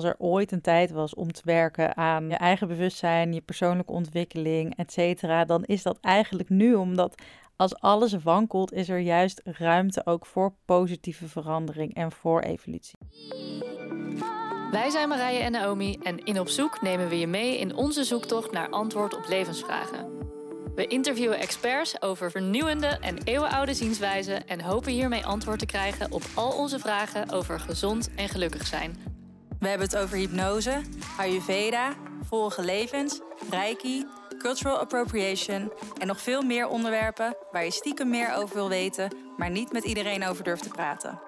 als er ooit een tijd was om te werken aan je eigen bewustzijn, je persoonlijke ontwikkeling, et cetera, dan is dat eigenlijk nu, omdat als alles wankelt, is er juist ruimte ook voor positieve verandering en voor evolutie. Wij zijn Marije en Naomi en in Op Zoek nemen we je mee in onze zoektocht naar antwoord op levensvragen. We interviewen experts over vernieuwende en eeuwenoude zienswijzen en hopen hiermee antwoord te krijgen op al onze vragen over gezond en gelukkig zijn. We hebben het over hypnose, Ayurveda, vorige levens, Reiki, cultural appropriation en nog veel meer onderwerpen waar je stiekem meer over wil weten, maar niet met iedereen over durft te praten.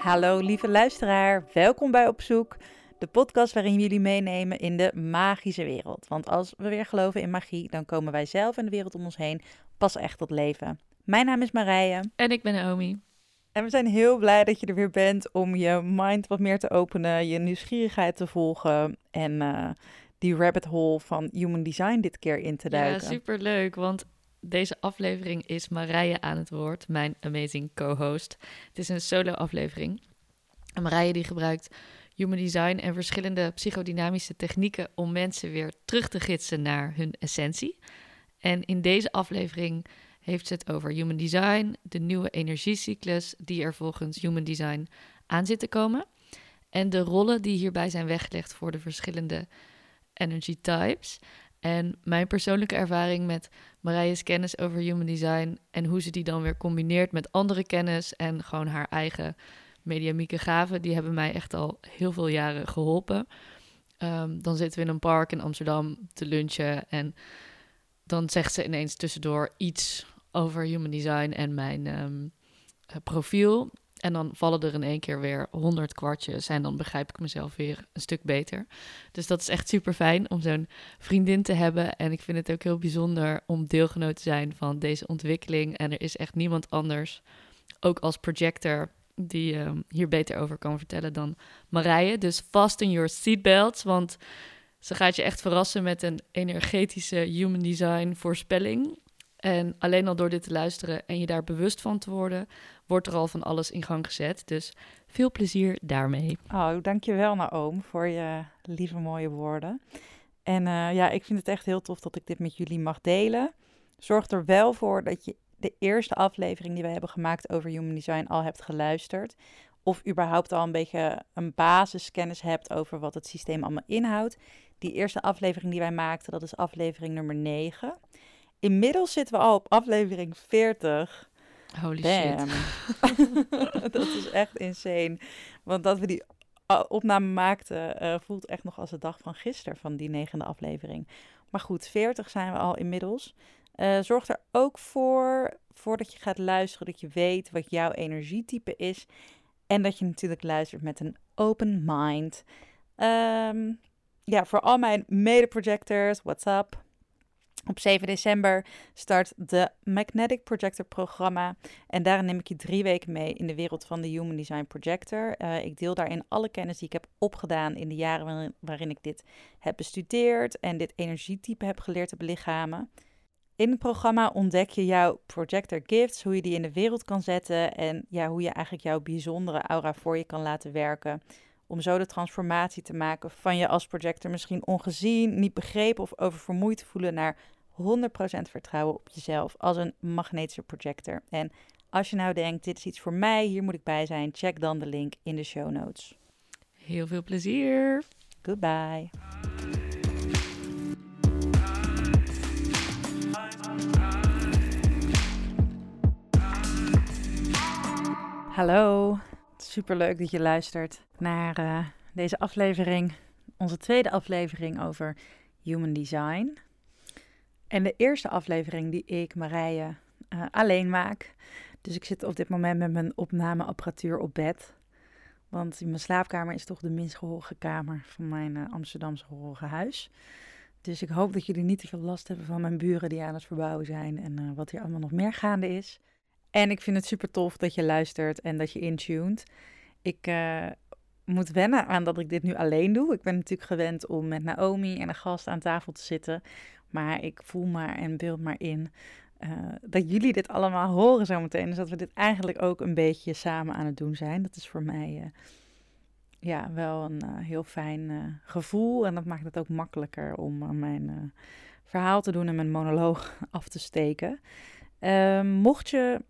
Hallo lieve luisteraar, welkom bij Op Zoek, de podcast waarin jullie meenemen in de magische wereld. Want als we weer geloven in magie, dan komen wij zelf en de wereld om ons heen pas echt tot leven. Mijn naam is Marije. En ik ben Naomi. En we zijn heel blij dat je er weer bent om je mind wat meer te openen, je nieuwsgierigheid te volgen en uh, die rabbit hole van human design dit keer in te duiken. Ja, superleuk, want deze aflevering is Marije aan het woord, mijn amazing co-host. Het is een solo-aflevering. Marije die gebruikt human design en verschillende psychodynamische technieken om mensen weer terug te gidsen naar hun essentie. En in deze aflevering heeft ze het over human design, de nieuwe energiecyclus die er volgens human design aan zit te komen. En de rollen die hierbij zijn weggelegd voor de verschillende energy types. En mijn persoonlijke ervaring met Marije's kennis over human design en hoe ze die dan weer combineert met andere kennis en gewoon haar eigen mediamieke gaven, die hebben mij echt al heel veel jaren geholpen. Ehm, dan zitten we in een park in Amsterdam te lunchen en dan zegt ze ineens tussendoor iets over human design en mijn ehm, profiel. En dan vallen er in één keer weer honderd kwartjes. En dan begrijp ik mezelf weer een stuk beter. Dus dat is echt super fijn om zo'n vriendin te hebben. En ik vind het ook heel bijzonder om deelgenoot te zijn van deze ontwikkeling. En er is echt niemand anders, ook als projector, die um, hier beter over kan vertellen dan Marije. Dus fasten your seatbelts, want ze gaat je echt verrassen met een energetische human design voorspelling. En alleen al door dit te luisteren en je daar bewust van te worden, wordt er al van alles in gang gezet. Dus veel plezier daarmee. Oh, dankjewel Naoom voor je lieve mooie woorden. En uh, ja, ik vind het echt heel tof dat ik dit met jullie mag delen. Zorg er wel voor dat je de eerste aflevering die we hebben gemaakt over Human Design al hebt geluisterd. Of überhaupt al een beetje een basiskennis hebt over wat het systeem allemaal inhoudt. Die eerste aflevering die wij maakten, dat is aflevering nummer 9. Inmiddels zitten we al op aflevering 40. Holy shit. dat is echt insane. Want dat we die opname maakten, uh, voelt echt nog als de dag van gisteren, van die negende aflevering. Maar goed, 40 zijn we al inmiddels. Uh, zorg er ook voor, voordat je gaat luisteren, dat je weet wat jouw energietype is. En dat je natuurlijk luistert met een open mind. Um, ja, voor al mijn mede-projectors, what's up? Op 7 december start de Magnetic Projector programma. En daarin neem ik je drie weken mee in de wereld van de Human Design Projector. Uh, ik deel daarin alle kennis die ik heb opgedaan in de jaren waarin, waarin, ik dit heb bestudeerd en dit energietype heb geleerd te belichamen. In het programma ontdek je jouw projector gifts, hoe je die in de wereld kan zetten en ja, hoe je eigenlijk jouw bijzondere aura voor je kan laten werken om zo de transformatie te maken van je als projector misschien ongezien, niet begrepen of oververmoeid te voelen naar 100% vertrouwen op jezelf als een magnetische projector. En als je nou denkt, dit is iets voor mij, hier moet ik bij zijn, check dan de link in de show notes. Heel veel plezier. Goodbye. Hallo. Super leuk dat je luistert naar uh, deze aflevering, onze tweede aflevering over Human Design. En de eerste aflevering die ik, Marije, uh, alleen maak. Dus ik zit op dit moment met mijn opnameapparatuur op bed. Want mijn slaapkamer is toch de minst gehoorige kamer van mijn uh, Amsterdamse gehoorige huis. Dus ik hoop dat jullie niet te veel last hebben van mijn buren die aan het verbouwen zijn en wat hier allemaal nog meer gaande is. En ik vind het super tof dat je luistert en dat je intuned. Ik uh, moet wennen aan dat ik dit nu alleen doe. Ik ben natuurlijk gewend om met Naomi en een gast aan tafel te zitten. Maar ik voel maar en beeld maar in uh, dat jullie dit allemaal horen zometeen. Dus dat we dit eigenlijk ook een beetje samen aan het doen zijn. Dat is voor mij uh, ja, wel een heel fijn gevoel. En dat maakt het ook makkelijker om mijn verhaal te doen en mijn monoloog af te steken. Ehm, mocht je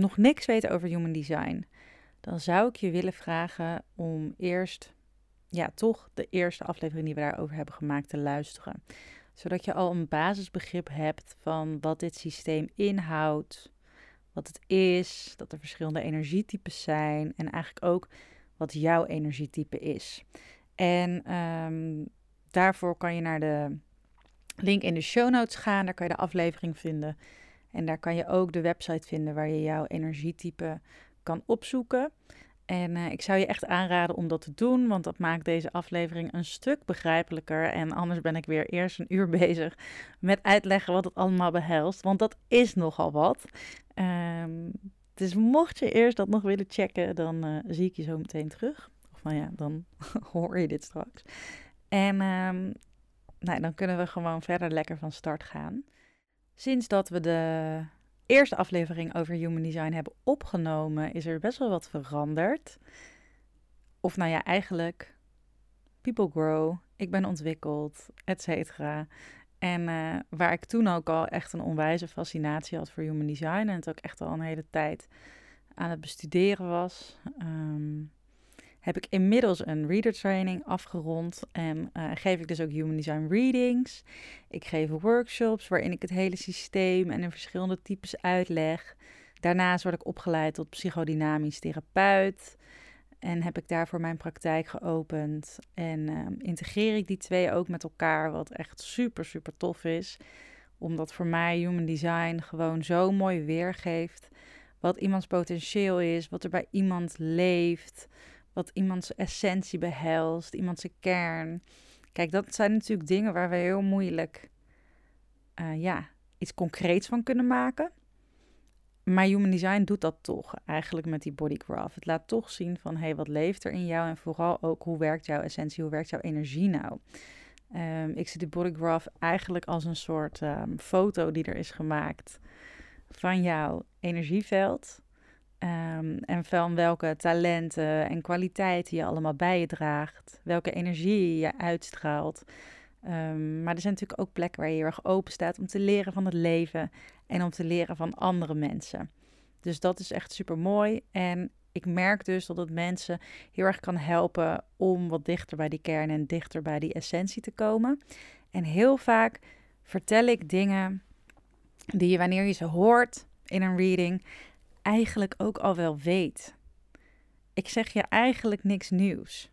nog niks weten over human design, dan zou ik je willen vragen om eerst, ja, toch de eerste aflevering die we daarover hebben gemaakt te luisteren. Zodat je al een basisbegrip hebt van wat dit systeem inhoudt, wat het is, dat er verschillende energietypes zijn en eigenlijk ook wat jouw energietype is. En um, daarvoor kan je naar de link in de show notes gaan, daar kan je de aflevering vinden. En daar kan je ook de website vinden waar je jouw energietype kan opzoeken. En uh, ik zou je echt aanraden om dat te doen, want dat maakt deze aflevering een stuk begrijpelijker. En anders ben ik weer eerst een uur bezig met uitleggen wat het allemaal behelst, want dat is nogal wat. Um, dus mocht je eerst dat nog willen checken, dan uh, zie ik je zo meteen terug. Of nou ja, dan hoor je dit straks. En um, nou, dan kunnen we gewoon verder lekker van start gaan. Sinds dat we de eerste aflevering over human design hebben opgenomen, is er best wel wat veranderd. Of nou ja, eigenlijk, people grow, ik ben ontwikkeld, et cetera. En uh, waar ik toen ook al echt een onwijze fascinatie had voor human design en het ook echt al een hele tijd aan het bestuderen was. Um, heb ik inmiddels een reader training afgerond en uh, geef ik dus ook Human Design readings. Ik geef workshops waarin ik het hele systeem en de verschillende types uitleg. Daarnaast word ik opgeleid tot psychodynamisch therapeut en heb ik daarvoor mijn praktijk geopend. En uh, integreer ik die twee ook met elkaar, wat echt super, super tof is. Omdat voor mij Human Design gewoon zo mooi weergeeft wat iemands potentieel is, wat er bij iemand leeft wat iemands essentie behelst, iemands kern. Kijk, dat zijn natuurlijk dingen waar we heel moeilijk uh, ja, iets concreets van kunnen maken. Maar Human Design doet dat toch eigenlijk met die bodygraph. Het laat toch zien van, hé, hey, wat leeft er in jou? En vooral ook, hoe werkt jouw essentie, hoe werkt jouw energie nou? Um, ik zie de bodygraph eigenlijk als een soort um, foto die er is gemaakt van jouw energieveld. Um, en van welke talenten en kwaliteiten je allemaal bij je draagt. Welke energie je uitstraalt. Um, maar er zijn natuurlijk ook plekken waar je heel erg open staat om te leren van het leven en om te leren van andere mensen. Dus dat is echt super mooi. En ik merk dus dat het mensen heel erg kan helpen om wat dichter bij die kern en dichter bij die essentie te komen. En heel vaak vertel ik dingen die je wanneer je ze hoort in een reading eigenlijk ook al wel weet. Ik zeg je eigenlijk niks nieuws.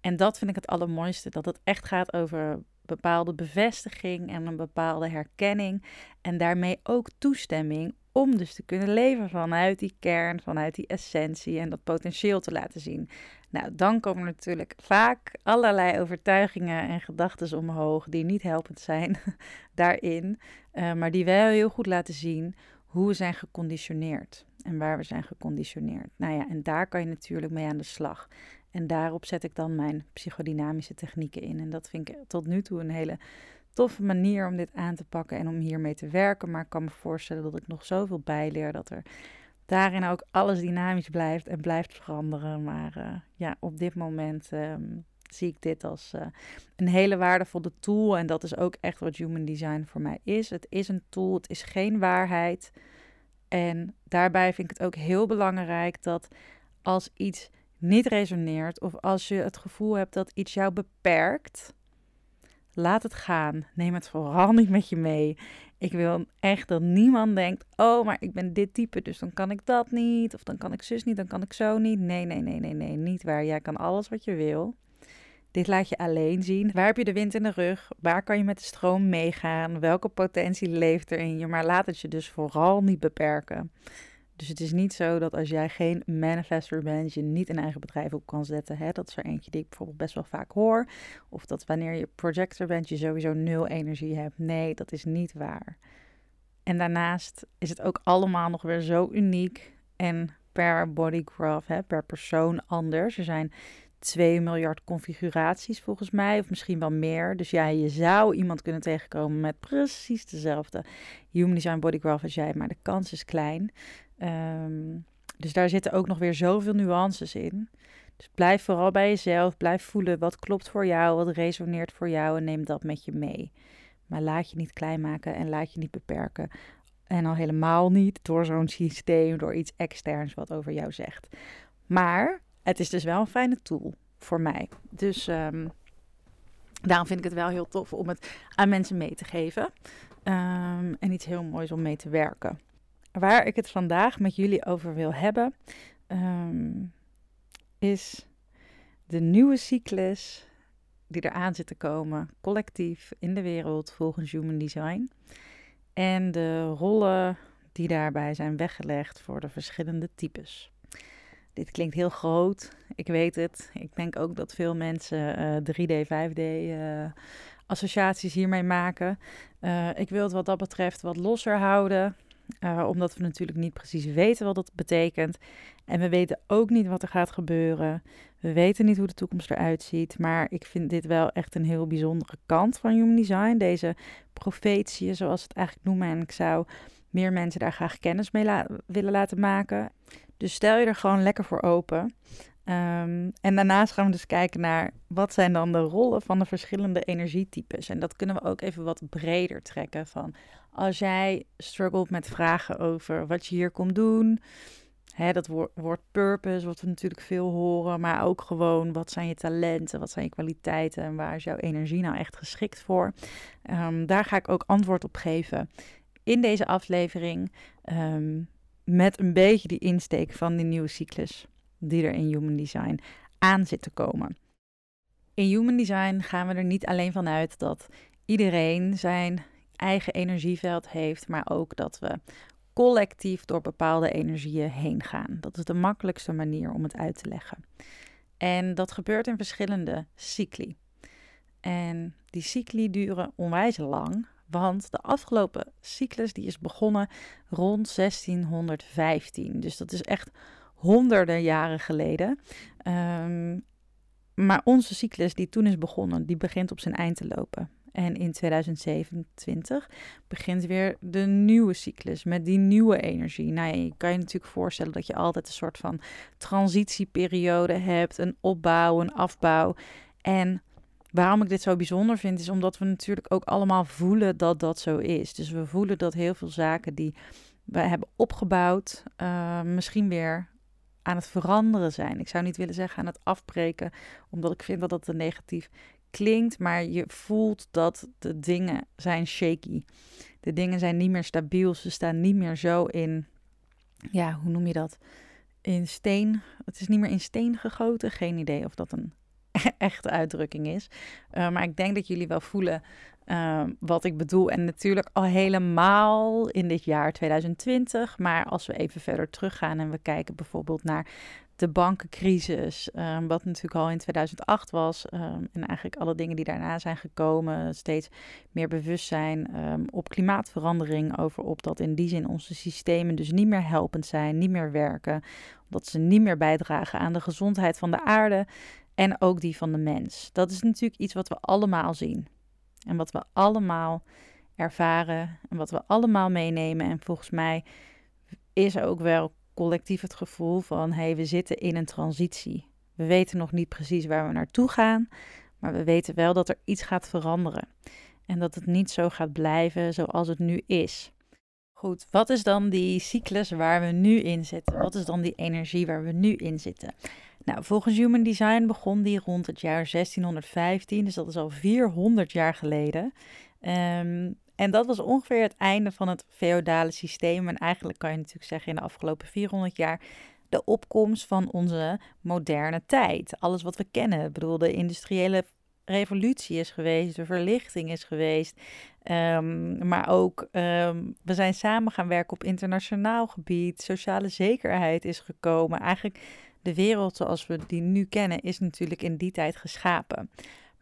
En dat vind ik het allermooiste, dat het echt gaat over bepaalde bevestiging en een bepaalde herkenning en daarmee ook toestemming om dus te kunnen leven vanuit die kern, vanuit die essentie en dat potentieel te laten zien. Nou, dan komen natuurlijk vaak allerlei overtuigingen en gedachten omhoog die niet helpend zijn daarin, uh, maar die wel heel goed laten zien hoe we zijn geconditioneerd en waar we zijn geconditioneerd. Nou ja, en daar kan je natuurlijk mee aan de slag. En daarop zet ik dan mijn psychodynamische technieken in. En dat vind ik tot nu toe een hele toffe manier om dit aan te pakken en om hiermee te werken. Maar ik kan me voorstellen dat ik nog zoveel bijleer dat er daarin ook alles dynamisch blijft en blijft veranderen. Maar uh, ja, op dit moment um, zie ik dit als uh, een hele waardevolle tool. En dat is ook echt wat Human Design voor mij is. Het is een tool, het is geen waarheid. En daarbij vind ik het ook heel belangrijk dat als iets niet resoneert of als je het gevoel hebt dat iets jou beperkt, laat het gaan. Neem het vooral niet met je mee. Ik wil echt dat niemand denkt: oh, maar ik ben dit type, dus dan kan ik dat niet. Of dan kan ik zus niet, dan kan ik zo niet. Nee, nee, nee, nee, nee, niet waar. Jij kan alles wat je wil. Dit laat je alleen zien. Waar heb je de wind in de rug? Waar kan je met de stroom meegaan? Welke potentie leeft er in je? Maar laat het je dus vooral niet beperken. Dus het is niet zo dat als jij geen manifester bent, je niet een eigen bedrijf op kan zetten. Hè? Dat is er eentje die ik bijvoorbeeld best wel vaak hoor. Of dat wanneer je projector bent, je sowieso nul energie hebt. Nee, dat is niet waar. En daarnaast is het ook allemaal nog weer zo uniek en per bodygraph, per persoon anders. Er zijn 2 miljard configuraties volgens mij, of misschien wel meer. Dus ja, je zou iemand kunnen tegenkomen met precies dezelfde human design bodygraph als jij, maar de kans is klein. Um, dus daar zitten ook nog weer zoveel nuances in. Dus blijf vooral bij jezelf, blijf voelen wat klopt voor jou, wat resoneert voor jou en neem dat met je mee. Maar laat je niet klein maken en laat je niet beperken. En al helemaal niet door zo'n systeem, door iets externs wat over jou zegt. Maar het is dus wel een fijne tool voor mij. Dus um, daarom vind ik het wel heel tof om het aan mensen mee te geven. Um, en iets heel moois om mee te werken. Waar ik het vandaag met jullie over wil hebben, um, is de nieuwe cyclus die eraan zit te komen, collectief in de wereld volgens Human Design. En de rollen die daarbij zijn weggelegd voor de verschillende types. Dit klinkt heel groot, ik weet het. Ik denk ook dat veel mensen uh, 3D, 5D uh, associaties hiermee maken. Uh, ik wil het wat dat betreft wat losser houden. Omdat we natuurlijk niet precies weten wat dat betekent. En we weten ook niet wat er gaat gebeuren. We weten niet hoe de toekomst eruit ziet. Maar ik vind dit wel echt een heel bijzondere kant van Human Design. Deze profetie, zoals het eigenlijk noemen. En ik zou meer mensen daar graag kennis mee willen laten maken. Dus stel je er gewoon lekker voor open. Um, en daarnaast gaan we dus kijken naar wat zijn dan de rollen van de verschillende energietypes. En dat kunnen we ook even wat breder trekken van als jij struggelt met vragen over wat je hier komt doen. Hè, dat woord, purpose, wat we natuurlijk veel horen, maar ook gewoon wat zijn je talenten, wat zijn je kwaliteiten en waar is jouw energie nou echt geschikt voor. Um, daar ga ik ook antwoord op geven in deze aflevering um, met een beetje die insteek van die nieuwe cyclus die er in Human Design aan zit te komen. In Human Design gaan we er niet alleen van uit dat iedereen zijn eigen energieveld heeft, maar ook dat we collectief door bepaalde energieën heen gaan. Dat is de makkelijkste manier om het uit te leggen. En dat gebeurt in verschillende cycli. En die cycli duren onwijs lang, want de afgelopen cyclus die is begonnen rond 1615. Dus dat is echt honderden jaren geleden. Um, maar onze cyclus die toen is begonnen, die begint op zijn eind te lopen. En in 2027 begint weer de nieuwe cyclus met die nieuwe energie. Nou, je kan je natuurlijk voorstellen dat je altijd een soort van transitieperiode hebt, een opbouw, een afbouw. En waarom ik dit zo bijzonder vind, is omdat we natuurlijk ook allemaal voelen dat dat zo is. Dus we voelen dat heel veel zaken die we hebben opgebouwd, uh, misschien weer aan het veranderen zijn. Ik zou niet willen zeggen aan het afbreken, omdat ik vind dat dat een negatief klinkt, maar je voelt dat de dingen zijn shaky. De dingen zijn niet meer stabiel, ze staan niet meer zo in, ja, hoe noem je dat? In steen. Het is niet meer in steen gegoten. Geen idee of dat een echte uitdrukking is. Uh, maar ik denk dat jullie wel voelen uh, wat ik bedoel. En natuurlijk al helemaal in dit jaar 2020. Maar als we even verder teruggaan en we kijken bijvoorbeeld naar de bankencrisis, um, wat natuurlijk al in 2008 was, um, en eigenlijk alle dingen die daarna zijn gekomen, steeds meer bewustzijn um, op klimaatverandering, over op dat in die zin onze systemen dus niet meer helpend zijn, niet meer werken, omdat ze niet meer bijdragen aan de gezondheid van de aarde en ook die van de mens. Dat is natuurlijk iets wat we allemaal zien en wat we allemaal ervaren en wat we allemaal meenemen. En volgens mij is ook wel collectief het gevoel van hé, hey, we zitten in een transitie. We weten nog niet precies waar we naartoe gaan, maar we weten wel dat er iets gaat veranderen. En dat het niet zo gaat blijven zoals het nu is. Goed, wat is dan die cyclus waar we nu in zitten? Wat is dan die energie waar we nu in zitten? Nou, volgens Human Design begon die rond het jaar 1615, dus dat is al 400 jaar geleden. Um, en dat was ongeveer het einde van het feodale systeem. En eigenlijk kan je natuurlijk zeggen in de afgelopen 400 jaar de opkomst van onze moderne tijd. Alles wat we kennen. Ik bedoel, de industriële revolutie is geweest, de verlichting is geweest. Um, maar ook um, we zijn samen gaan werken op internationaal gebied. Sociale zekerheid is gekomen. Eigenlijk de wereld zoals we die nu kennen is natuurlijk in die tijd geschapen.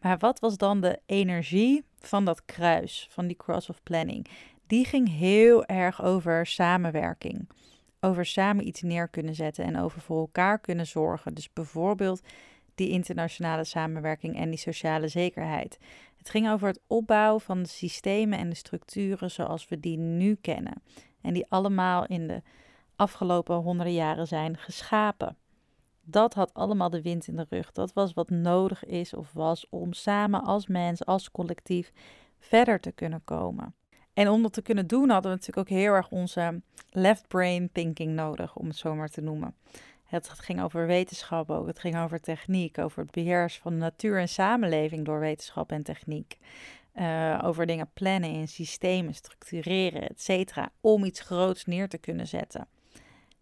Maar wat was dan de energie van dat kruis, van die cross of planning? die ging heel erg over samenwerking. Over samen iets neer kunnen zetten en over voor elkaar kunnen zorgen. Dus bijvoorbeeld die internationale samenwerking en die sociale zekerheid. Het ging over het opbouwen van de systemen en de structuren zoals we die nu kennen. En die allemaal in de afgelopen honderden jaren zijn geschapen. Dat had allemaal de wind in de rug. Dat was wat nodig is of was om samen als mens, als collectief verder te kunnen komen. En om dat te kunnen doen hadden we natuurlijk ook heel erg onze left brain thinking nodig, om het zo maar te noemen. Het ging over wetenschap ook, het ging over techniek, over het beheersen van natuur en samenleving door wetenschap en techniek. Uh, over dingen plannen in systemen, structureren, et cetera, om iets groots neer te kunnen zetten.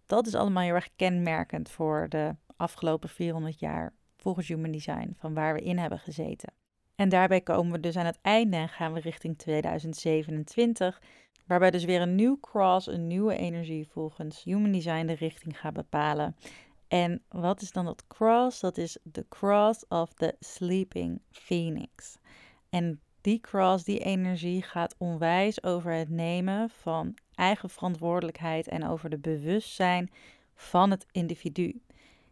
Dat is allemaal heel erg kenmerkend voor de afgelopen 400 jaar volgens Human Design, van waar we in hebben gezeten. En daarbij komen we dus aan het einde en gaan we richting 2027, waarbij dus weer een nieuw cross, een nieuwe energie volgens Human Design de richting gaat bepalen. En wat is dan dat cross? Dat is de cross of the sleeping phoenix. En die cross, die energie gaat onwijs over het nemen van eigen verantwoordelijkheid en over de bewustzijn van het individu.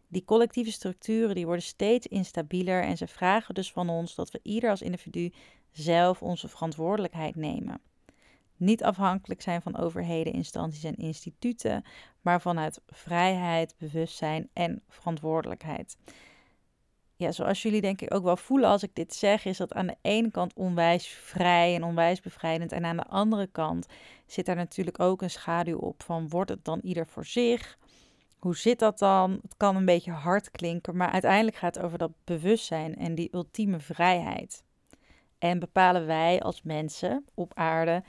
Die collectieve structuren die worden steeds instabieler en ze vragen dus van ons dat we ieder als individu zelf onze verantwoordelijkheid nemen. Niet afhankelijk zijn van overheden, instanties en instituten, maar vanuit vrijheid, bewustzijn en verantwoordelijkheid. Ja, zoals jullie denk ik ook wel voelen als ik dit zeg, is dat aan de ene kant onwijs vrij en onwijs bevrijdend. En aan de andere kant zit daar natuurlijk ook een schaduw op van wordt het dan ieder voor zich? Hoe zit dat dan? Het kan een beetje hard klinken, maar uiteindelijk gaat het over dat bewustzijn en die ultieme vrijheid. En bepalen wij als mensen op aarde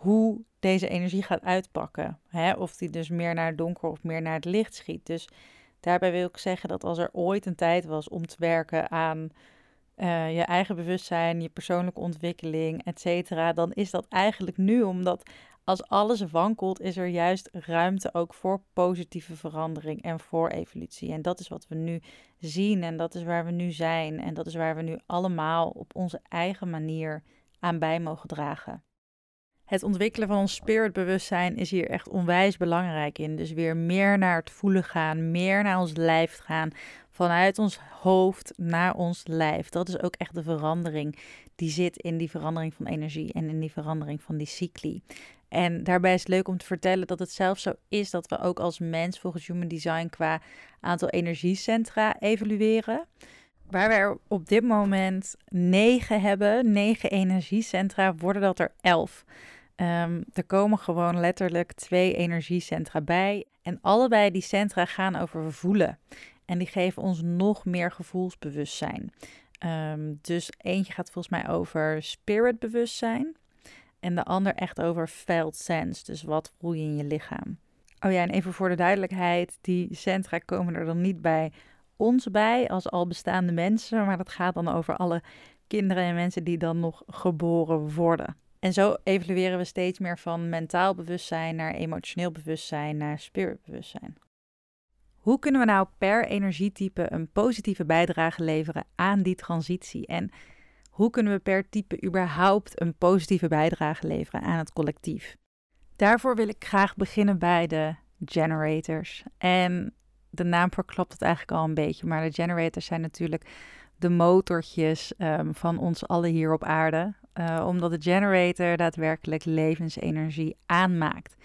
hoe deze energie gaat uitpakken. Hè? Of die dus meer naar het donker of meer naar het licht schiet. Dus daarbij wil ik zeggen dat als er ooit een tijd was om te werken aan uh, je eigen bewustzijn, je persoonlijke ontwikkeling, et cetera, dan is dat eigenlijk nu, omdat als alles wankelt, is er juist ruimte ook voor positieve verandering en voor evolutie. En dat is wat we nu zien en dat is waar we nu zijn en dat is waar we nu allemaal op onze eigen manier aan bij mogen dragen. Het ontwikkelen van ons spiritbewustzijn is hier echt onwijs belangrijk in. Dus weer meer naar het voelen gaan, meer naar ons lijf gaan, vanuit ons hoofd naar ons lijf. Dat is ook echt de verandering die zit in die verandering van energie en in die verandering van die cycli. En daarbij is het leuk om te vertellen dat het zelfs zo is dat we ook als mens volgens Human Design qua aantal energiecentra evalueren. Waar we er op dit moment negen hebben, negen energiecentra, worden dat er elf. Um, er komen gewoon letterlijk twee energiecentra bij. En allebei die centra gaan over voelen. En die geven ons nog meer gevoelsbewustzijn. Um, dus eentje gaat volgens mij over spiritbewustzijn. En de ander echt over felt sense. Dus wat voel je in je lichaam. Oh ja, en even voor de duidelijkheid. Die centra komen er dan niet bij ons bij als al bestaande mensen. Maar dat gaat dan over alle kinderen en mensen die dan nog geboren worden. En zo evalueren we steeds meer van mentaal bewustzijn naar emotioneel bewustzijn naar spiritbewustzijn. Hoe kunnen we nou per energietype een positieve bijdrage leveren aan die transitie? En hoe kunnen we per type überhaupt een positieve bijdrage leveren aan het collectief? Daarvoor wil ik graag beginnen bij de generators. En de naam verklapt het eigenlijk al een beetje, maar de generators zijn natuurlijk de motortjes um, van ons allen hier op aarde. Uh, omdat de generator daadwerkelijk levensenergie aanmaakt.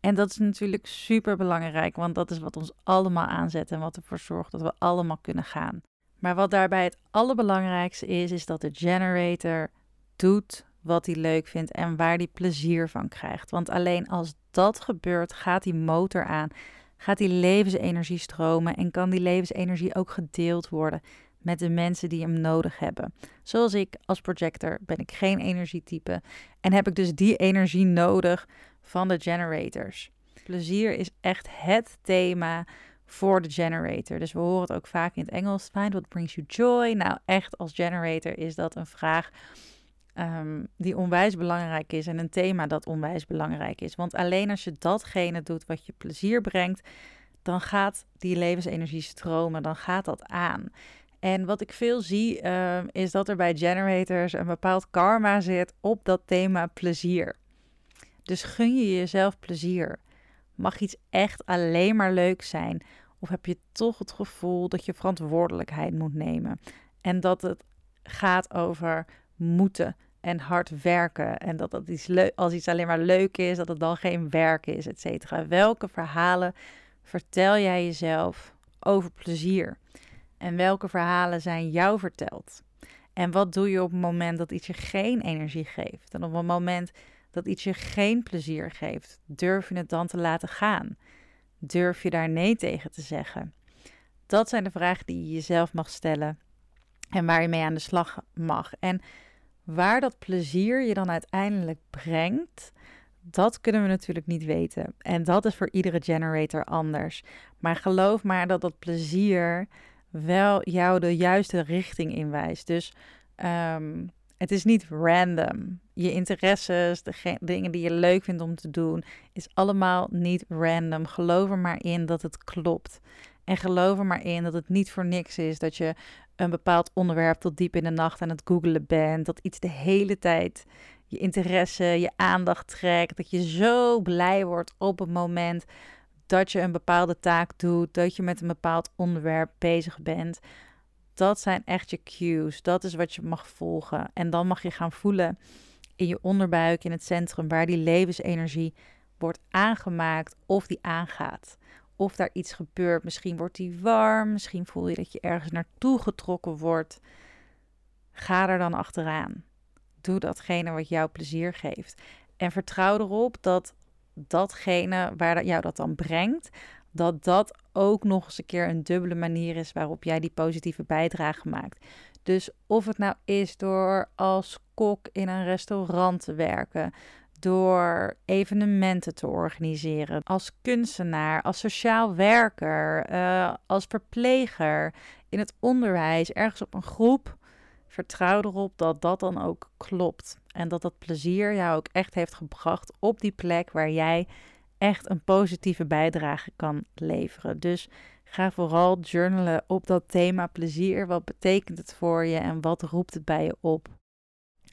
En dat is natuurlijk super belangrijk, want dat is wat ons allemaal aanzet en wat ervoor zorgt dat we allemaal kunnen gaan. Maar wat daarbij het allerbelangrijkste is, is dat de generator doet wat hij leuk vindt en waar hij plezier van krijgt. Want alleen als dat gebeurt, gaat die motor aan, gaat die levensenergie stromen en kan die levensenergie ook gedeeld worden met de mensen die hem nodig hebben. Zoals ik als projector ben ik geen energietype en heb ik dus die energie nodig van de generators. Plezier is echt het thema voor de generator. Dus we horen het ook vaak in het Engels. Find what brings you joy. Nou, echt als generator is dat een vraag um, die onwijs belangrijk is en een thema dat onwijs belangrijk is. Want alleen als je datgene doet wat je plezier brengt, dan gaat die levensenergie stromen, dan gaat dat aan. En wat ik veel zie, uh, is dat er bij generators een bepaald karma zit op dat thema plezier. Dus gun je jezelf plezier. Mag iets echt alleen maar leuk zijn? Of heb je toch het gevoel dat je verantwoordelijkheid moet nemen? En dat het gaat over moeten en hard werken. En dat dat iets als iets alleen maar leuk is, dat het dan geen werk is, et cetera. Welke verhalen vertel jij jezelf over plezier? En welke verhalen zijn jou verteld? En wat doe je op het moment dat iets je geen energie geeft? En op het moment dat iets je geen plezier geeft, durf je het dan te laten gaan? Durf je daar nee tegen te zeggen? Dat zijn de vragen die je jezelf mag stellen en waar je mee aan de slag mag. En waar dat plezier je dan uiteindelijk brengt, dat kunnen we natuurlijk niet weten. En dat is voor iedere generator anders. Maar geloof maar dat dat plezier wel jou de juiste richting inwijst. Dus ehm, het is niet random. Je interesses, de dingen die je leuk vindt om te doen, is allemaal niet random. Geloof er maar in dat het klopt. En geloof er maar in dat het niet voor niks is dat je een bepaald onderwerp tot diep in de nacht aan het googelen bent. Dat iets de hele tijd je interesse, je aandacht trekt. Dat je zo blij wordt op het moment dat je een bepaalde taak doet. Dat je met een bepaald onderwerp bezig bent. Dat zijn echt je cues. Dat is wat je mag volgen. En dan mag je gaan voelen in je onderbuik, in het centrum, waar die levensenergie wordt aangemaakt of die aangaat of daar iets gebeurt. Misschien wordt die warm, misschien voel je dat je ergens naartoe getrokken wordt. Ga er dan achteraan. Doe datgene wat jou plezier geeft. En vertrouw erop dat datgene waar jou dat dan brengt, dat dat ook nog eens een keer een dubbele manier is waarop jij die positieve bijdrage maakt. Dus of het nou is door als kok in een restaurant te werken, door evenementen te organiseren. Als kunstenaar, als sociaal werker, uh, als verpleger, in het onderwijs, ergens op een groep. Vertrouw erop dat dat dan ook klopt. En dat dat plezier jou ook echt heeft gebracht op die plek waar jij echt een positieve bijdrage kan leveren. Dus ga vooral journalen op dat thema plezier. Wat betekent het voor je en wat roept het bij je op?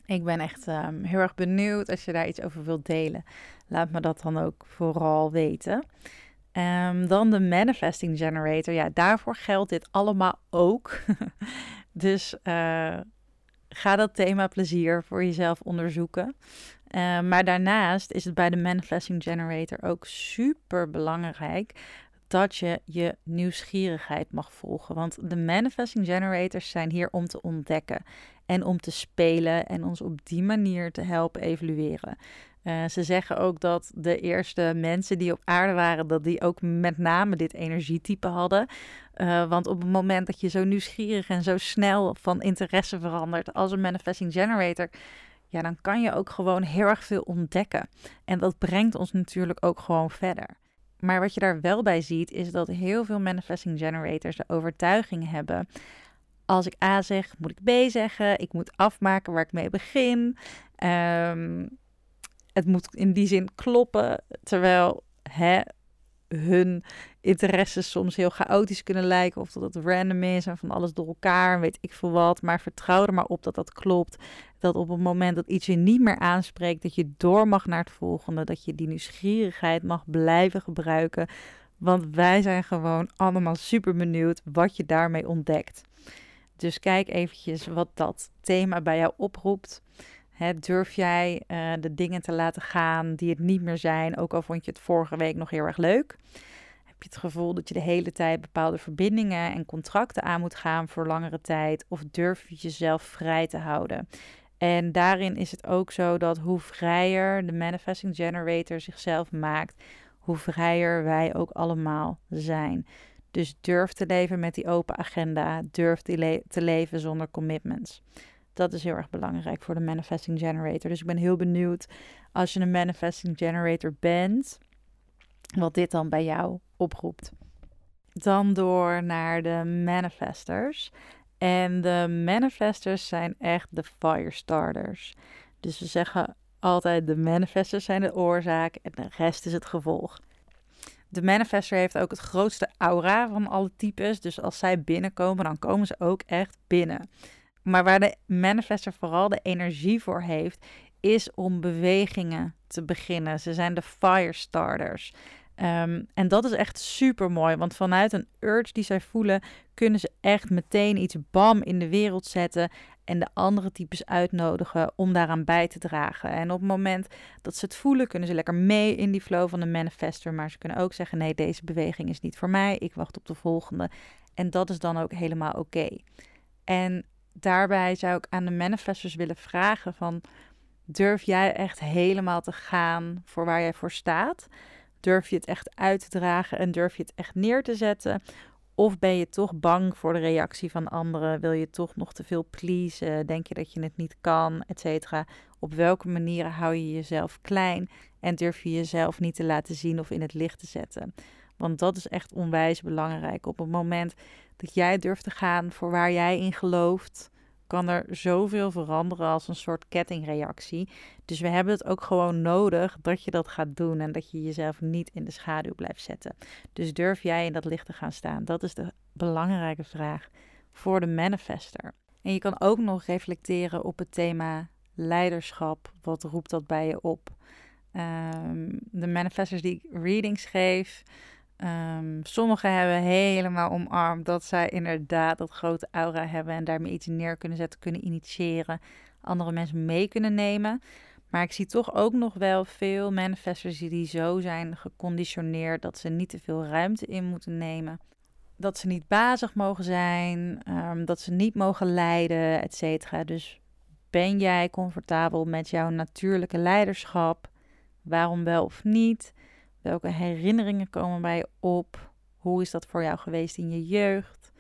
Ik ben echt ehm, heel erg benieuwd als je daar iets over wilt delen. Laat me dat dan ook vooral weten. Um, dan de Manifesting Generator. Ja, daarvoor geldt dit allemaal ook. dus uh, ga dat thema plezier voor jezelf onderzoeken. Uh, maar daarnaast is het bij de Manifesting Generator ook super belangrijk dat je je nieuwsgierigheid mag volgen. Want de Manifesting Generators zijn hier om te ontdekken en om te spelen en ons op die manier te helpen evolueren. Uh, ze zeggen ook dat de eerste mensen die op aarde waren, dat die ook met name dit energietype hadden. Uh, want op het moment dat je zo nieuwsgierig en zo snel van interesse verandert als een manifesting generator, ja, dan kan je ook gewoon heel erg veel ontdekken. En dat brengt ons natuurlijk ook gewoon verder. Maar wat je daar wel bij ziet, is dat heel veel manifesting generators de overtuiging hebben als ik A zeg, moet ik B zeggen. Ik moet afmaken waar ik mee begin. Um, het moet in die zin kloppen. Terwijl hè, hun interesses soms heel chaotisch kunnen lijken. Of dat het random is en van alles door elkaar. Weet ik veel wat. Maar vertrouw er maar op dat dat klopt. Dat op het moment dat iets je niet meer aanspreekt. Dat je door mag naar het volgende. Dat je die nieuwsgierigheid mag blijven gebruiken. Want wij zijn gewoon allemaal super benieuwd wat je daarmee ontdekt. Dus kijk eventjes wat dat thema bij jou oproept. durf jij uh, de dingen te laten gaan die het niet meer zijn, ook al vond je het vorige week nog heel erg leuk? Heb je het gevoel dat je de hele tijd bepaalde verbindingen en contracten aan moet gaan voor langere tijd? Of durf je jezelf vrij te houden? En daarin is het ook zo dat hoe vrijer de manifesting generator zichzelf maakt, hoe vrijer wij ook allemaal zijn. Dus durf te leven met die open agenda. Durf te, te leven zonder commitments. Dat is heel erg belangrijk voor de manifesting generator. Dus ik ben heel benieuwd als je een manifesting generator bent, wat dit dan bij jou oproept. Dan door naar de manifestors. En de manifestors zijn echt de firestarters. Dus we zeggen altijd de manifestors zijn de oorzaak en de rest is het gevolg. De manifester heeft ook het grootste aura van alle types. Dus als zij binnenkomen, dan komen ze ook echt binnen. Maar waar de manifester vooral de energie voor heeft, is om bewegingen te beginnen. Ze zijn de firestarters. Um, en dat is echt super mooi, want vanuit een urge die zij voelen, kunnen ze echt meteen iets bam in de wereld zetten en de andere types uitnodigen om daaraan bij te dragen. En op het moment dat ze het voelen, kunnen ze lekker mee in die flow van de manifester, maar ze kunnen ook zeggen: nee, deze beweging is niet voor mij, ik wacht op de volgende. En dat is dan ook helemaal oké. En daarbij zou ik aan de manifestors willen vragen van durf jij echt helemaal te gaan voor waar jij voor staat? Durf je het echt uit te dragen en durf je het echt neer te zetten? Of ben je toch bang voor de reactie van anderen? Wil je toch nog te veel pleasen? Denk je dat je het niet kan, et cetera? Op welke manieren hou je jezelf klein en durf je jezelf niet te laten zien of in het licht te zetten? Want dat is echt onwijs belangrijk. Op het moment dat jij durft te gaan voor waar jij in gelooft, kan er zoveel veranderen als een soort kettingreactie. Dus we hebben het ook gewoon nodig dat je dat gaat doen en dat je jezelf niet in de schaduw blijft zetten. Dus durf jij in dat licht te gaan staan? Dat is de belangrijke vraag voor de manifester. En je kan ook nog reflecteren op het thema leiderschap. Wat roept dat bij je op? Um, de manifestors die ik readings geef, Um, sommigen hebben helemaal omarmd dat zij inderdaad dat grote aura hebben en daarmee iets neer kunnen zetten, kunnen initiëren, andere mensen mee kunnen nemen. Maar ik zie toch ook nog wel veel manifestors die zo zijn geconditioneerd dat ze niet te veel ruimte in moeten nemen. Dat ze niet bazig mogen zijn, um, dat ze niet mogen leiden, et cetera. Dus ben jij comfortabel met jouw natuurlijke leiderschap? Waarom wel of niet? Welke herinneringen komen bij je op? Hoe is dat voor jou geweest in je jeugd?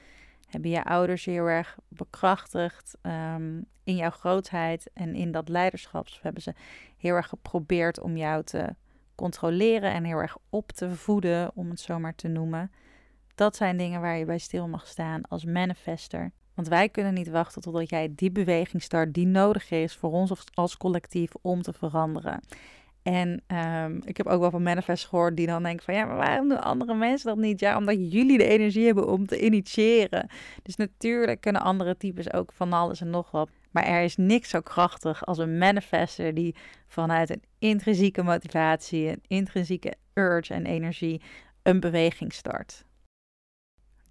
Hebben je ouders heel erg bekrachtigd um, in jouw grootheid en in dat leiderschap? Hebben ze heel erg geprobeerd om jou te controleren en heel erg op te voeden, om het zo maar te noemen? Dat zijn dingen waar je bij stil mag staan als manifester. Want wij kunnen niet wachten totdat jij die beweging start die nodig is voor ons als collectief om te veranderen. En um, ik heb ook wel van manifest gehoord die dan denken van ja, maar waarom doen andere mensen dat niet? Ja, omdat jullie de energie hebben om te initiëren. Dus natuurlijk kunnen andere types ook van alles en nog wat. Maar er is niks zo krachtig als een manifester die vanuit een intrinsieke motivatie, een intrinsieke urge en energie een beweging start.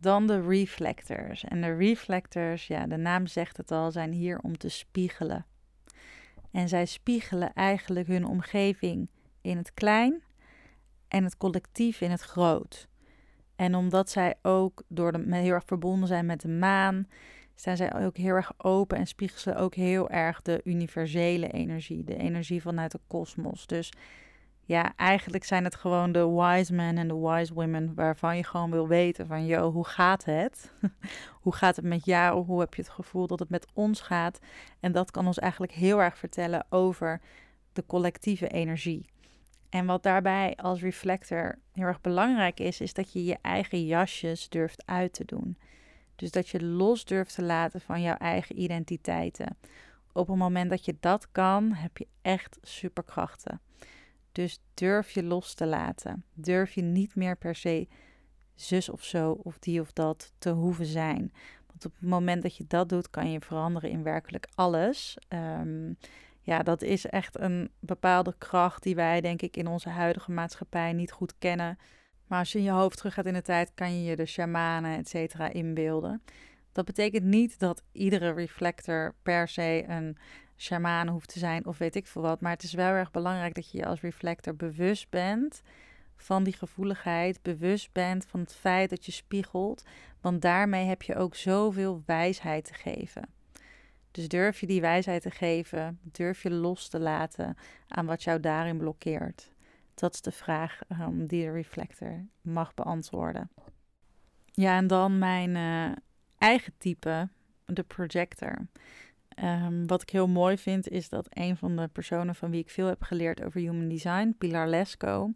Dan de reflectors. En de reflectors, ja, de naam zegt het al, zijn hier om te spiegelen. En zij spiegelen eigenlijk hun omgeving in het klein en het collectief in het groot. En omdat zij ook door de, heel erg verbonden zijn met de maan, zijn zij ook heel erg open en spiegelen ze ook heel erg de universele energie, de energie vanuit de kosmos. Dus ja, eigenlijk zijn het gewoon de wise men en de wise women waarvan je gewoon wil weten van, yo, hoe gaat het? hoe gaat het met jou? Hoe heb je het gevoel dat het met ons gaat? En dat kan ons eigenlijk heel erg vertellen over de collectieve energie. En wat daarbij als reflector heel erg belangrijk is, is dat je je eigen jasjes durft uit te doen. Dus dat je los durft te laten van jouw eigen identiteiten. Op het moment dat je dat kan, heb je echt superkrachten. Dus durf je los te laten. Durf je niet meer per se zus of zo of die of dat te hoeven zijn. Want op het moment dat je dat doet, kan je veranderen in werkelijk alles. Ehm, ja, dat is echt een bepaalde kracht die wij, denk ik, in onze huidige maatschappij niet goed kennen. Maar als je in je hoofd terug gaat in de tijd, kan je je de shamanen, et cetera, inbeelden. Dat betekent niet dat iedere reflector per se een shaman hoeft te zijn of weet ik veel wat. Maar het is wel erg belangrijk dat je je als reflector bewust bent van die gevoeligheid, bewust bent van het feit dat je spiegelt. Want daarmee heb je ook zoveel wijsheid te geven. Dus durf je die wijsheid te geven, durf je los te laten aan wat jou daarin blokkeert. Dat is de vraag um, die de reflector mag beantwoorden. Ja, en dan mijn uh, eigen type, de projector. Um, wat ik heel mooi vind is dat een van de personen van wie ik veel heb geleerd over human design, Pilar Lesko,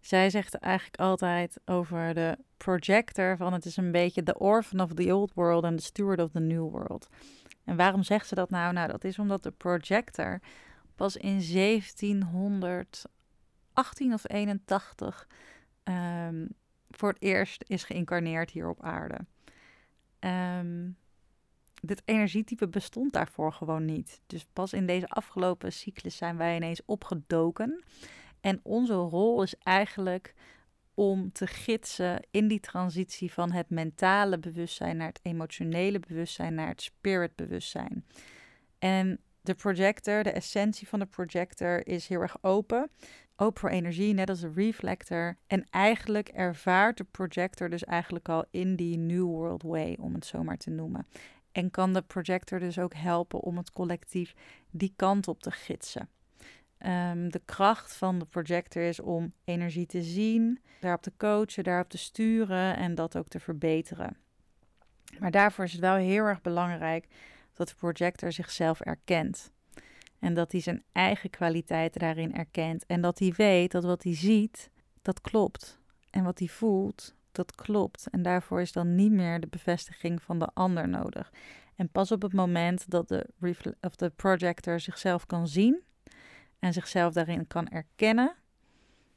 zij zegt eigenlijk altijd over de projector van het is een beetje the orphan of the old world and the steward of the new world. En waarom zegt ze dat nou? Nou, dat is omdat de projector pas in 1718 of 81 um, voor het eerst is geïncarneerd hier op aarde. Um, dit energietype bestond daarvoor gewoon niet. Dus pas in deze afgelopen cyclus zijn wij ineens opgedoken. En onze rol is eigenlijk om te gidsen in die transitie van het mentale bewustzijn naar het emotionele bewustzijn, naar het spirit bewustzijn. En de projector, de essentie van de projector is heel erg open. Open voor energie, net als de reflector. En eigenlijk ervaart de projector dus eigenlijk al in die New World Way, om het zo maar te noemen. En kan de projector dus ook helpen om het collectief die kant op te gidsen. Ehm, de kracht van de projector is om energie te zien, daarop te coachen, daarop te sturen en dat ook te verbeteren. Maar daarvoor is het wel heel erg belangrijk dat de projector zichzelf erkent. En dat hij zijn eigen kwaliteiten daarin erkent. En dat hij weet dat wat hij ziet, dat klopt. En wat hij voelt, dat klopt. En daarvoor is dan niet meer de bevestiging van de ander nodig. En pas op het moment dat de, of de projector zichzelf kan zien en zichzelf daarin kan erkennen,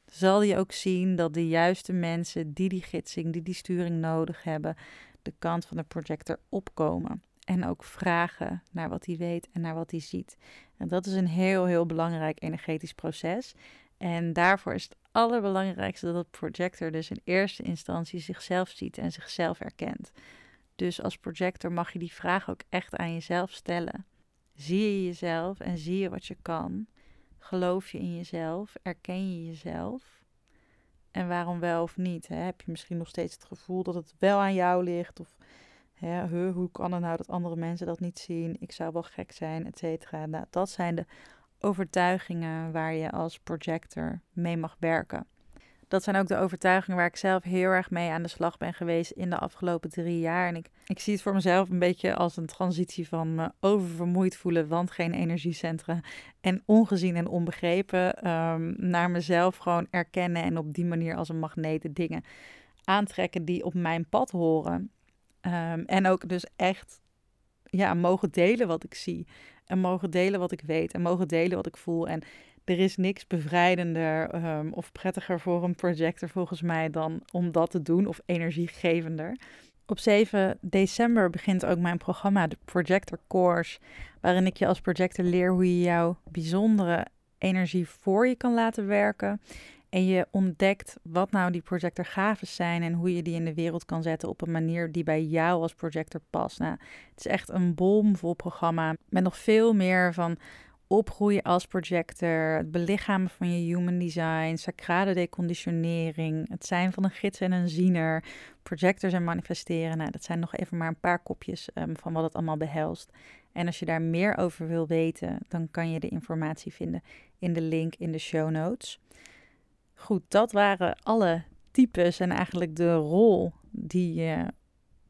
zal hij ook zien dat de juiste mensen die die gidsing, die die sturing nodig hebben, de kant van de projector opkomen. En ook vragen naar wat hij weet en naar wat hij ziet. En dat is een heel, heel belangrijk energetisch proces. En daarvoor is het allerbelangrijkste dat projector dus in eerste instantie zichzelf ziet en zichzelf erkent. Dus als projector mag je die vraag ook echt aan jezelf stellen. Zie je jezelf en zie je wat je kan? Geloof je in jezelf? Erken je jezelf? En waarom wel of niet? Hè? Heb je misschien nog steeds het gevoel dat het wel aan jou ligt? Of hè, hoe kan het nou dat andere mensen dat niet zien? Ik zou wel gek zijn, et cetera. Nou, dat zijn de overtuigingen waar je als projector mee mag werken. Dat zijn ook de overtuigingen waar ik zelf heel erg mee aan de slag ben geweest in de afgelopen drie jaar. En ik, ik zie het voor mezelf een beetje als een transitie van me oververmoeid voelen, want geen energiecentra. En ongezien en onbegrepen um, naar mezelf gewoon erkennen en op die manier als een magneet de dingen aantrekken die op mijn pad horen. Um, en ook dus echt ja, mogen delen wat ik zie. En mogen delen wat ik weet. En mogen delen wat ik voel. En er is niks bevrijdender um, of prettiger voor een projector volgens mij dan om dat te doen. Of energiegevender. Op 7 december begint ook mijn programma, de Projector Course. Waarin ik je als projector leer hoe je jouw bijzondere energie voor je kan laten werken. En je ontdekt wat nou die projector zijn en hoe je die in de wereld kan zetten op een manier die bij jou als projector past. Nou, het is echt een bomvol programma met nog veel meer van opgroeien als projector, het belichamen van je human design, sacrale deconditionering, het zijn van een gids en een ziener, projectors en manifesteren. Nou, dat zijn nog even maar een paar kopjes um, van wat het allemaal behelst. En als je daar meer over wil weten, dan kan je de informatie vinden in de link in de show notes. Goed, dat waren alle types en eigenlijk de rol die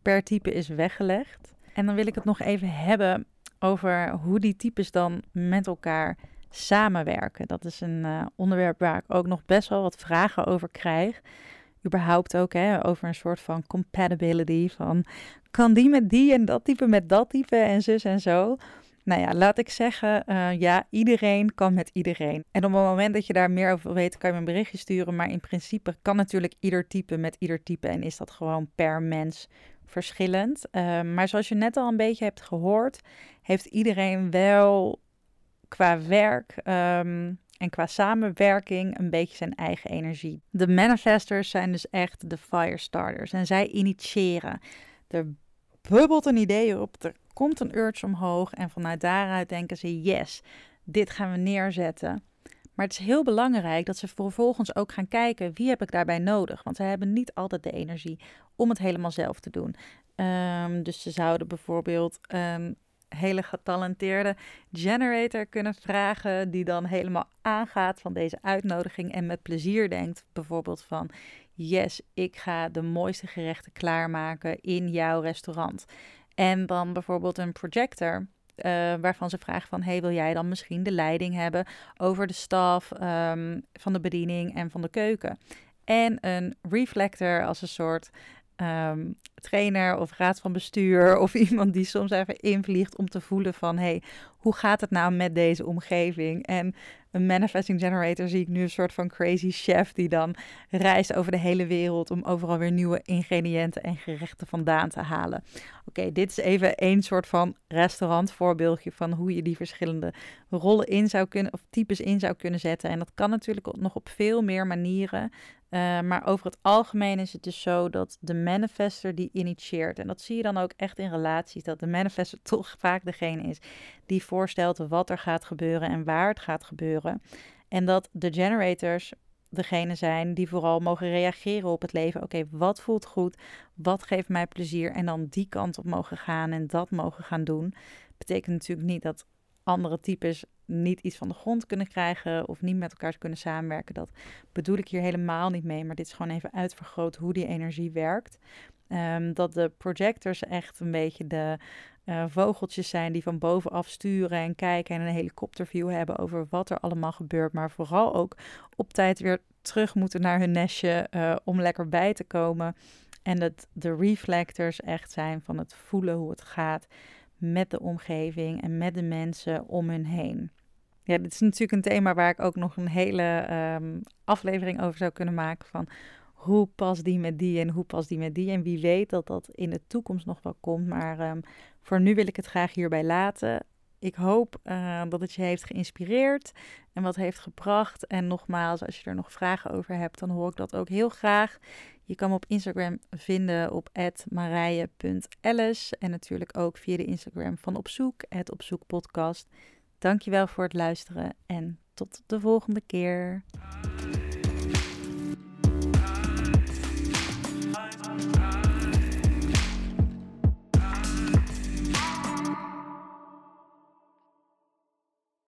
per type is weggelegd. En dan wil ik het nog even hebben over hoe die types dan met elkaar samenwerken. Dat is een uh, onderwerp waar ik ook nog best wel wat vragen over krijg. Überhaupt ook hè, over een soort van compatibility. Van kan die met die en dat type met dat type en zus en zo. Nou ja, laat ik zeggen, uh, ja, iedereen kan met iedereen. En op het moment dat je daar meer over weet, kan je een berichtje sturen. Maar in principe kan natuurlijk ieder type met ieder type. En is dat gewoon per mens verschillend. Uh, maar zoals je net al een beetje hebt gehoord, heeft iedereen wel qua werk um, en qua samenwerking een beetje zijn eigen energie. De manifestors zijn dus echt de firestarters. En zij initiëren. Er bubbelt een idee op, komt een urge omhoog en vanuit daaruit denken ze: yes, dit gaan we neerzetten. Maar het is heel belangrijk dat ze vervolgens ook gaan kijken wie heb ik daarbij nodig. Want ze hebben niet altijd de energie om het helemaal zelf te doen. Um, dus ze zouden bijvoorbeeld een hele getalenteerde generator kunnen vragen, die dan helemaal aangaat van deze uitnodiging en met plezier denkt, bijvoorbeeld van yes, ik ga de mooiste gerechten klaarmaken in jouw restaurant. En dan bijvoorbeeld een projector. Uh, waarvan ze vragen van, hey, wil jij dan misschien de leiding hebben over de staf um, van de bediening en van de keuken? En een reflector als een soort um, trainer of raad van bestuur of iemand die soms even invliegt om te voelen van, hey, hoe gaat het nou met deze omgeving? En een manifesting generator zie ik nu een soort van crazy chef die dan reist over de hele wereld om overal weer nieuwe ingrediënten en gerechten vandaan te halen. Oké, dit is even één soort van restaurantvoorbeeldje van hoe je die verschillende rollen in zou kunnen of types in zou kunnen zetten. En dat kan natuurlijk nog op veel meer manieren. Uh, maar over het algemeen is het dus zo dat de manifester die initieert, en dat zie je dan ook echt in relaties, dat de manifester toch vaak degene is die voorstelt wat er gaat gebeuren en waar het gaat gebeuren. En dat de generators degene zijn die vooral mogen reageren op het leven. Oké, wat voelt goed? Wat geeft mij plezier? En dan die kant op mogen gaan en dat mogen gaan doen. Betekent natuurlijk niet dat andere types niet iets van de grond kunnen krijgen of niet met elkaar kunnen samenwerken. Dat bedoel ik hier helemaal niet mee, maar dit is gewoon even uitvergroot hoe die energie werkt. Ehm, dat de projectors echt een beetje de uh, vogeltjes zijn die van bovenaf sturen en kijken en een helikopterview hebben over wat er allemaal gebeurt. Maar vooral ook op tijd weer terug moeten naar hun nestje uh, om lekker bij te komen. En dat de reflectors echt zijn van het voelen hoe het gaat met de omgeving en met de mensen om hun heen. Ja, dit is natuurlijk een thema waar ik ook nog een hele um, aflevering over zou kunnen maken van hoe past die met die en hoe past die met die. En wie weet dat dat in de toekomst nog wel komt. Maar um, voor nu wil ik het graag hierbij laten. Ik hoop uh, dat het je heeft geïnspireerd en wat heeft gebracht. En nogmaals, als je er nog vragen over hebt, dan hoor ik dat ook heel graag. Je kan me op Instagram vinden op marije.elles en natuurlijk ook via de Instagram van Opzoek, het Opzoek Dankjewel voor het luisteren en tot de volgende keer.